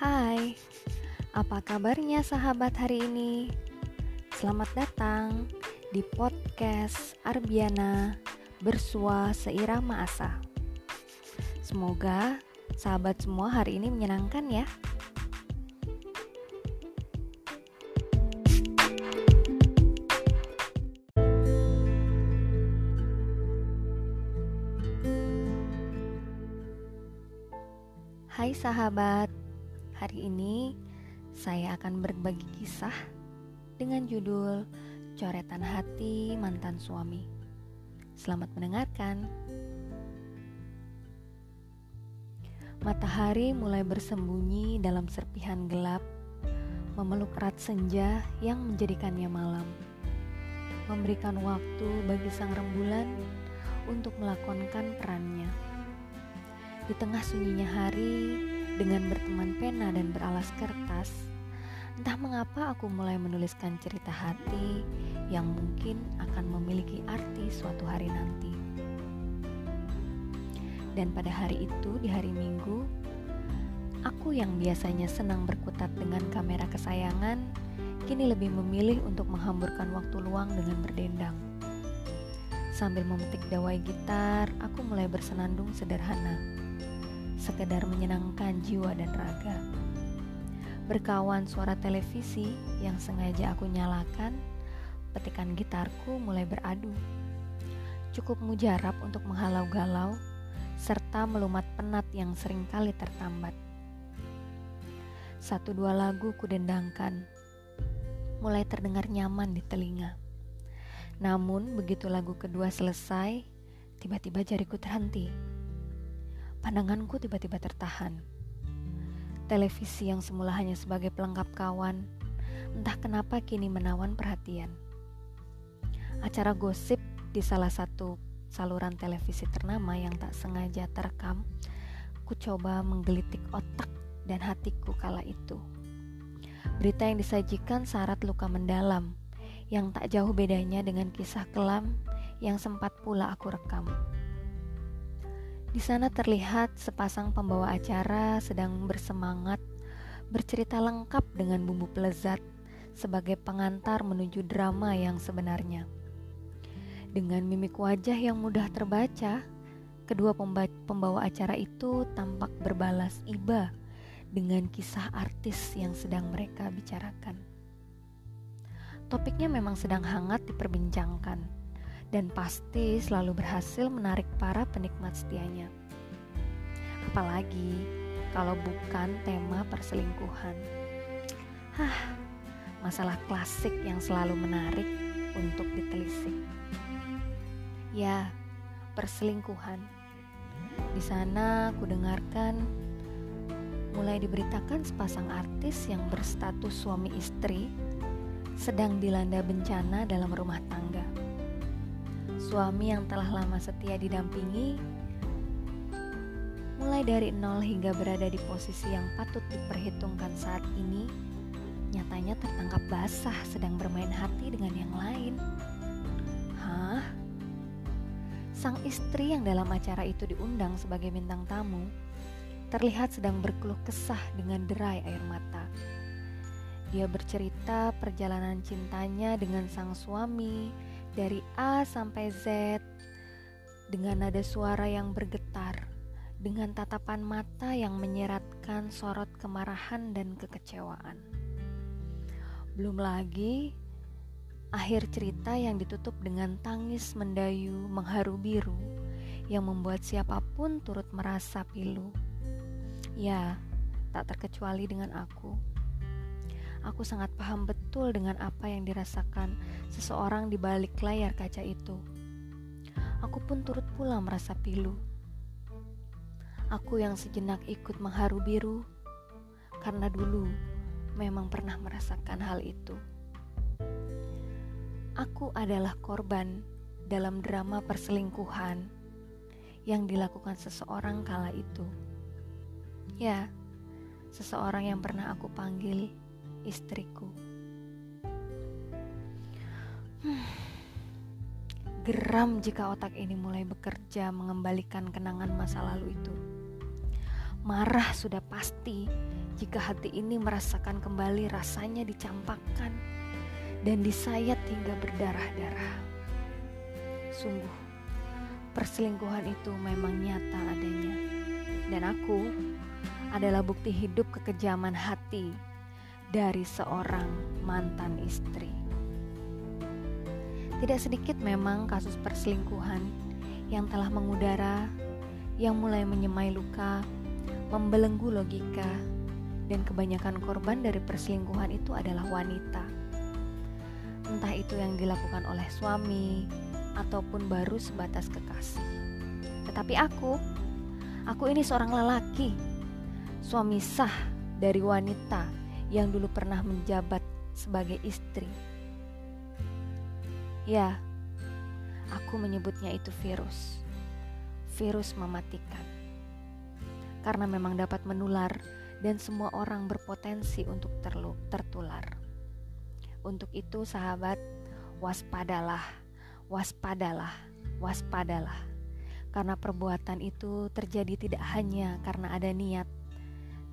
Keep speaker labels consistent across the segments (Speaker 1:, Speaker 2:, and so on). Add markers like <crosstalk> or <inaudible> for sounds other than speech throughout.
Speaker 1: Hai, apa kabarnya sahabat hari ini? Selamat datang di podcast Arbiana Bersua Seirama Asa. Semoga sahabat semua hari ini menyenangkan ya. Hai sahabat, Hari ini saya akan berbagi kisah dengan judul Coretan Hati Mantan Suami. Selamat mendengarkan. Matahari mulai bersembunyi dalam serpihan gelap, memeluk erat senja yang menjadikannya malam. Memberikan waktu bagi sang rembulan untuk melakonkan perannya. Di tengah sunyinya hari, dengan berteman pena dan beralas kertas, entah mengapa aku mulai menuliskan cerita hati yang mungkin akan memiliki arti suatu hari nanti. Dan pada hari itu, di hari Minggu, aku yang biasanya senang berkutat dengan kamera kesayangan, kini lebih memilih untuk menghamburkan waktu luang dengan berdendang. Sambil memetik dawai gitar, aku mulai bersenandung sederhana sekedar menyenangkan jiwa dan raga. Berkawan suara televisi yang sengaja aku nyalakan, petikan gitarku mulai beradu. Cukup mujarab untuk menghalau galau, serta melumat penat yang sering kali tertambat. Satu dua lagu kudendangkan, mulai terdengar nyaman di telinga. Namun begitu lagu kedua selesai, tiba-tiba jariku terhenti Pandanganku tiba-tiba tertahan. Televisi yang semula hanya sebagai pelengkap kawan, entah kenapa kini menawan perhatian. Acara gosip di salah satu saluran televisi ternama yang tak sengaja terekam, ku coba menggelitik otak dan hatiku kala itu. Berita yang disajikan syarat luka mendalam, yang tak jauh bedanya dengan kisah kelam yang sempat pula aku rekam. Di sana terlihat sepasang pembawa acara sedang bersemangat bercerita lengkap dengan bumbu pelezat sebagai pengantar menuju drama yang sebenarnya. Dengan mimik wajah yang mudah terbaca, kedua pembawa acara itu tampak berbalas iba dengan kisah artis yang sedang mereka bicarakan. Topiknya memang sedang hangat diperbincangkan dan pasti selalu berhasil menarik para penikmat setianya. Apalagi kalau bukan tema perselingkuhan. Hah, masalah klasik yang selalu menarik untuk ditelisik. Ya, perselingkuhan. Di sana aku dengarkan mulai diberitakan sepasang artis yang berstatus suami istri sedang dilanda bencana dalam rumah tangga suami yang telah lama setia didampingi, mulai dari nol hingga berada di posisi yang patut diperhitungkan saat ini, nyatanya tertangkap basah sedang bermain hati dengan yang lain. Hah? Sang istri yang dalam acara itu diundang sebagai bintang tamu, terlihat sedang berkeluh kesah dengan derai air mata. Dia bercerita perjalanan cintanya dengan sang suami, dari A sampai Z dengan nada suara yang bergetar, dengan tatapan mata yang menyeratkan sorot kemarahan dan kekecewaan. Belum lagi akhir cerita yang ditutup dengan tangis mendayu mengharu biru yang membuat siapa pun turut merasa pilu. Ya, tak terkecuali dengan aku. Aku sangat paham betul dengan apa yang dirasakan seseorang di balik layar kaca itu. Aku pun turut pula merasa pilu. Aku yang sejenak ikut mengharu biru karena dulu memang pernah merasakan hal itu. Aku adalah korban dalam drama perselingkuhan yang dilakukan seseorang kala itu. Ya, seseorang yang pernah aku panggil istriku. <sighs> Geram jika otak ini mulai bekerja mengembalikan kenangan masa lalu itu. Marah sudah pasti jika hati ini merasakan kembali rasanya dicampakkan dan disayat hingga berdarah-darah. Sungguh, perselingkuhan itu memang nyata adanya, dan aku adalah bukti hidup kekejaman hati dari seorang mantan istri. Tidak sedikit memang kasus perselingkuhan yang telah mengudara, yang mulai menyemai luka, membelenggu logika, dan kebanyakan korban dari perselingkuhan itu adalah wanita. Entah itu yang dilakukan oleh suami ataupun baru sebatas kekasih. Tetapi aku, aku ini seorang lelaki, suami sah dari wanita yang dulu pernah menjabat sebagai istri. Ya, aku menyebutnya itu virus. Virus mematikan. Karena memang dapat menular dan semua orang berpotensi untuk tertular. Untuk itu, sahabat, waspadalah, waspadalah, waspadalah, karena perbuatan itu terjadi tidak hanya karena ada niat,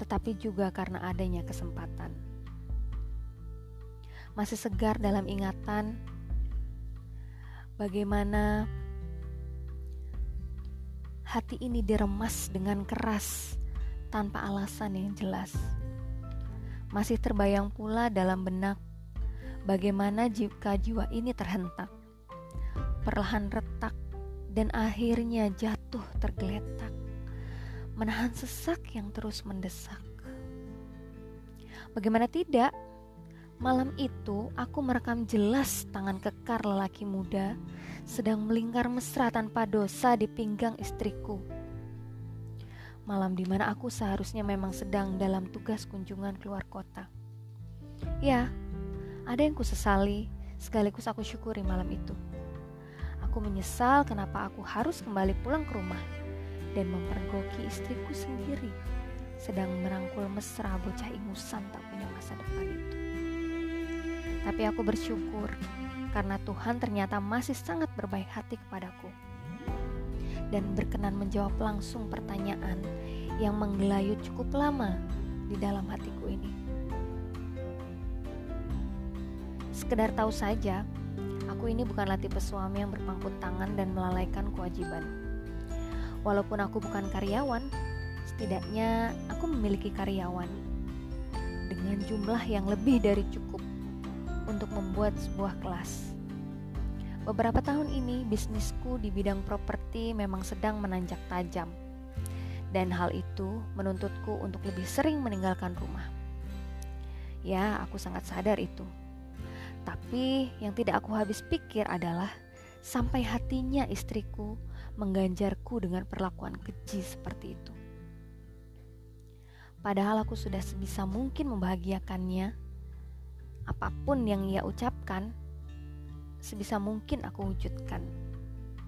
Speaker 1: tetapi juga karena adanya kesempatan. Masih segar dalam ingatan bagaimana hati ini diremas dengan keras tanpa alasan yang jelas. Masih terbayang pula dalam benak bagaimana jika jiwa ini terhentak, perlahan retak, dan akhirnya jatuh tergeletak, menahan sesak yang terus mendesak. Bagaimana tidak? Malam itu aku merekam jelas tangan kekar lelaki muda sedang melingkar mesra tanpa dosa di pinggang istriku malam di mana aku seharusnya memang sedang dalam tugas kunjungan keluar kota. Ya, ada yang kusesali, sekaligus aku syukuri malam itu. Aku menyesal kenapa aku harus kembali pulang ke rumah dan mempergoki istriku sendiri, sedang merangkul mesra bocah ingusan tak punya masa depan itu. Tapi aku bersyukur karena Tuhan ternyata masih sangat berbaik hati kepadaku dan berkenan menjawab langsung pertanyaan yang menggelayut cukup lama di dalam hatiku ini. Sekedar tahu saja, aku ini bukanlah tipe suami yang berpangku tangan dan melalaikan kewajiban. Walaupun aku bukan karyawan, setidaknya aku memiliki karyawan dengan jumlah yang lebih dari cukup untuk membuat sebuah kelas Beberapa tahun ini bisnisku di bidang properti memang sedang menanjak tajam. Dan hal itu menuntutku untuk lebih sering meninggalkan rumah. Ya, aku sangat sadar itu. Tapi yang tidak aku habis pikir adalah sampai hatinya istriku mengganjarku dengan perlakuan keji seperti itu. Padahal aku sudah sebisa mungkin membahagiakannya. Apa pun yang ia ucapkan, sebisa mungkin aku wujudkan.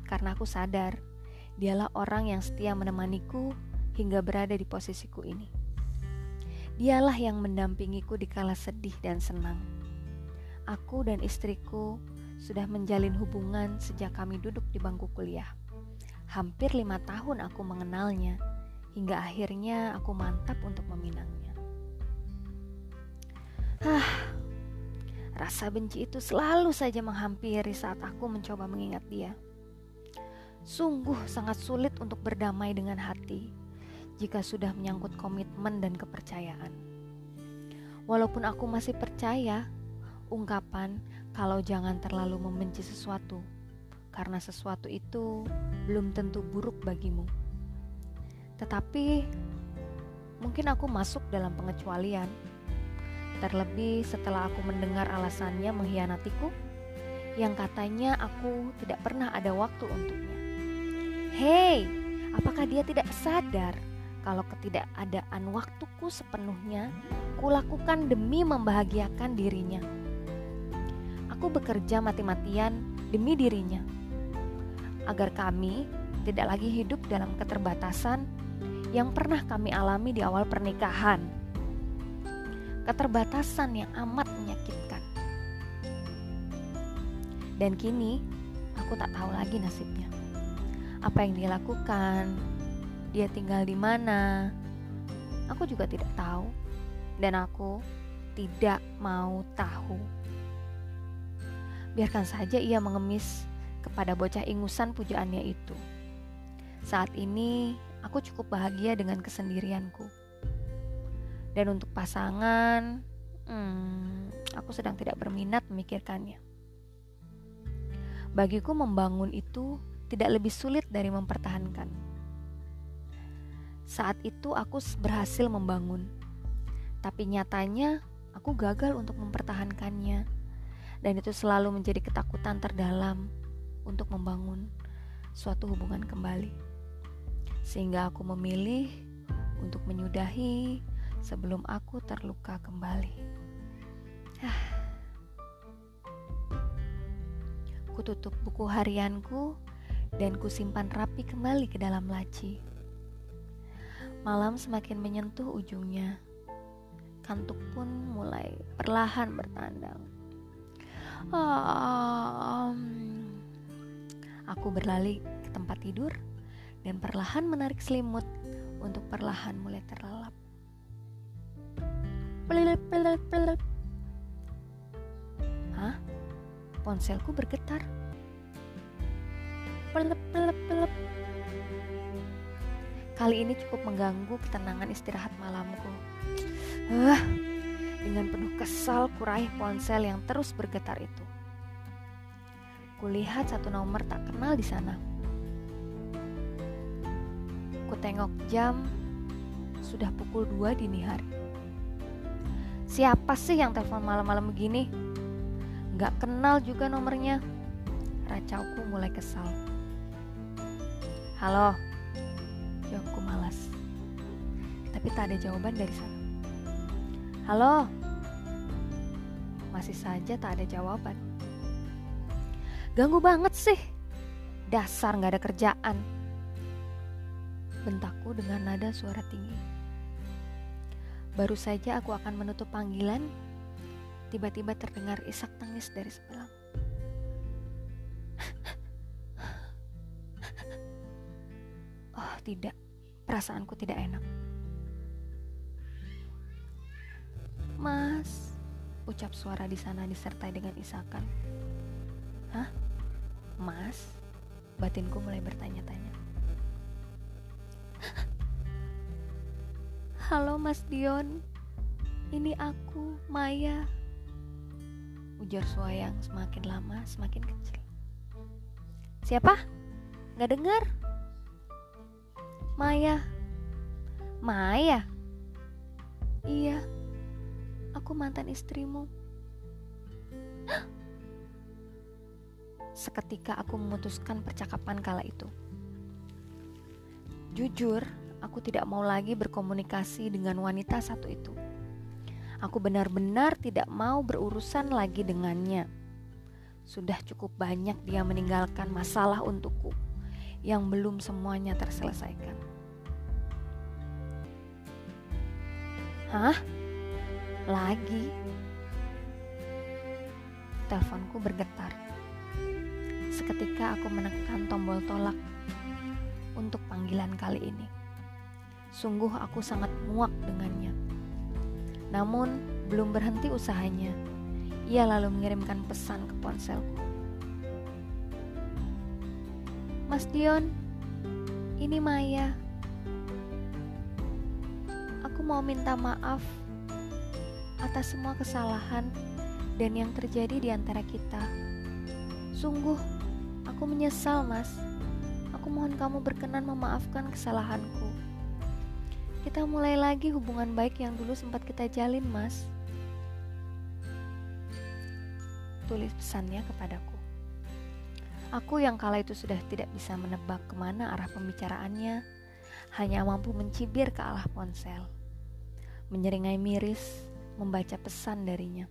Speaker 1: Karena aku sadar, dialah orang yang setia menemaniku hingga berada di posisiku ini. Dialah yang mendampingiku di kala sedih dan senang. Aku dan istriku sudah menjalin hubungan sejak kami duduk di bangku kuliah. Hampir lima tahun aku mengenalnya, hingga akhirnya aku mantap untuk meminangnya. Hah, Rasa benci itu selalu saja menghampiri saat aku mencoba mengingat dia. Sungguh sangat sulit untuk berdamai dengan hati jika sudah menyangkut komitmen dan kepercayaan. Walaupun aku masih percaya, ungkapan kalau jangan terlalu membenci sesuatu, karena sesuatu itu belum tentu buruk bagimu. Tetapi mungkin aku masuk dalam pengecualian Terlebih setelah aku mendengar alasannya mengkhianatiku, yang katanya aku tidak pernah ada waktu untuknya. Hei, apakah dia tidak sadar kalau ketidakadaan waktuku sepenuhnya kulakukan demi membahagiakan dirinya? Aku bekerja mati-matian demi dirinya, agar kami tidak lagi hidup dalam keterbatasan yang pernah kami alami di awal pernikahan keterbatasan yang amat menyakitkan. Dan kini aku tak tahu lagi nasibnya. Apa yang dia lakukan? Dia tinggal di mana? Aku juga tidak tahu. Dan aku tidak mau tahu. Biarkan saja ia mengemis kepada bocah ingusan pujaannya itu. Saat ini aku cukup bahagia dengan kesendirianku. Dan untuk pasangan, hmm, aku sedang tidak berminat memikirkannya. Bagiku membangun itu tidak lebih sulit dari mempertahankan. Saat itu aku berhasil membangun, tapi nyatanya aku gagal untuk mempertahankannya, dan itu selalu menjadi ketakutan terdalam untuk membangun suatu hubungan kembali, sehingga aku memilih untuk menyudahi sebelum aku terluka kembali. Ah. Kututup buku harianku dan kusimpan rapi kembali ke dalam laci. Malam semakin menyentuh ujungnya. Kantuk pun mulai perlahan bertandang. Um, aku berlari ke tempat tidur dan perlahan menarik selimut untuk perlahan mulai terlelap. Pelip, pelip. Hah? Ponselku bergetar. Pelep, pelep, pelep. Kali ini cukup mengganggu ketenangan istirahat malamku. Uh, dengan penuh kesal kuraih ponsel yang terus bergetar itu. Kulihat satu nomor tak kenal di sana. Kutengok jam, sudah pukul 2 dini hari. Siapa sih yang telepon malam-malam begini? Gak kenal juga nomornya. Racauku mulai kesal. Halo, Jawabku malas. Tapi tak ada jawaban dari sana. Halo? Masih saja tak ada jawaban. Ganggu banget sih. Dasar gak ada kerjaan. Bentakku dengan nada suara tinggi. Baru saja aku akan menutup panggilan, tiba-tiba terdengar isak tangis dari sebelah. <laughs> Oh tidak, Perasaanku tidak enak. Mas, ucap suara di sana disertai dengan isakan. Hah? Mas? Batinku mulai bertanya-tanya. Halo Mas Dion, ini aku, Maya. Ujar suara yang semakin lama semakin kecil. Siapa? Gak dengar? Maya. Maya? Iya, aku mantan istrimu. Seketika aku memutuskan percakapan kala itu. Jujur, aku tidak mau lagi berkomunikasi dengan wanita satu itu. Aku benar-benar tidak mau berurusan lagi dengannya. Sudah cukup banyak dia meninggalkan masalah untukku yang belum semuanya terselesaikan. Hah? Lagi? Teleponku bergetar. Seketika aku menekan tombol tolak untuk panggilan kali ini. Sungguh aku sangat muak dengannya. Namun, belum berhenti usahanya. Ia lalu mengirimkan pesan ke ponselku. Mas Dion, ini Maya mau minta maaf atas semua kesalahan dan yang terjadi di antara kita. Sungguh, aku menyesal, Mas. Aku mohon kamu berkenan memaafkan kesalahanku. Kita mulai lagi hubungan baik yang dulu sempat kita jalin, Mas. Tulis pesannya kepadaku. Aku yang kala itu sudah tidak bisa menebak ke mana arah pembicaraannya, hanya mampu mencibir ke arah ponsel menyeringai miris membaca pesan darinya.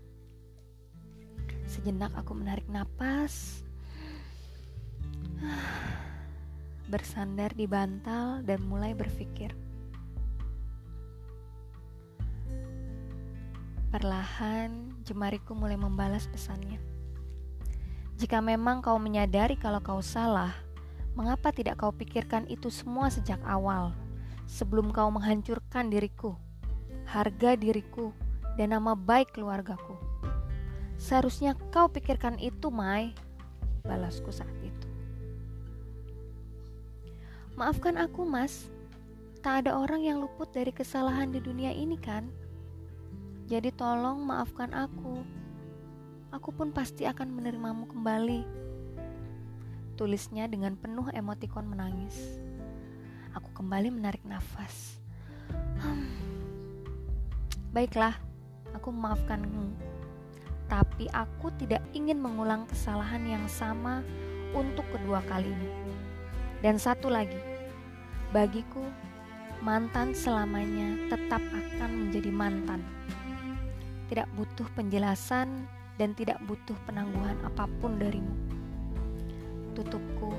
Speaker 1: Sejenak aku menarik napas, <sighs> bersandar di bantal dan mulai berpikir. Perlahan, jemariku mulai membalas pesannya. Jika memang kau menyadari kalau kau salah, mengapa tidak kau pikirkan itu semua sejak awal, sebelum kau menghancurkan diriku? harga diriku, dan nama baik keluargaku. Seharusnya kau pikirkan itu, Mai, balasku saat itu. Maafkan aku, Mas. Tak ada orang yang luput dari kesalahan di dunia ini, kan? Jadi tolong maafkan aku. Aku pun pasti akan menerimamu kembali. Tulisnya dengan penuh emotikon menangis. Aku kembali menarik nafas. Hmm. Baiklah, aku memaafkanmu. Tapi aku tidak ingin mengulang kesalahan yang sama untuk kedua kalinya. Dan satu lagi, bagiku mantan selamanya tetap akan menjadi mantan. Tidak butuh penjelasan dan tidak butuh penangguhan apa pun darimu. Tutupku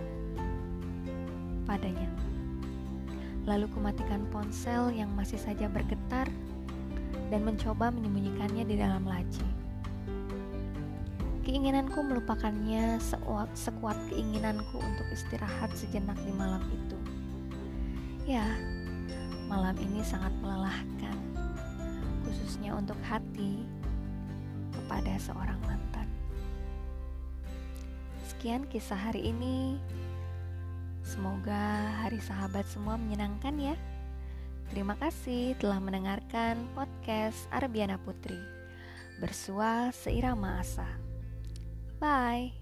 Speaker 1: padanya. Lalu kumatikan ponsel yang masih saja bergetar dan mencoba menyembunyikannya di dalam laci. Keinginanku melupakannya sekuat, sekuat keinginanku untuk istirahat sejenak di malam itu. Ya, malam ini sangat melelahkan, khususnya untuk hati kepada seorang mantan. Sekian kisah hari ini. Semoga hari sahabat semua menyenangkan ya. Terima kasih telah mendengarkan podcast Arbiana Putri. Bersua seirama asa. Bye.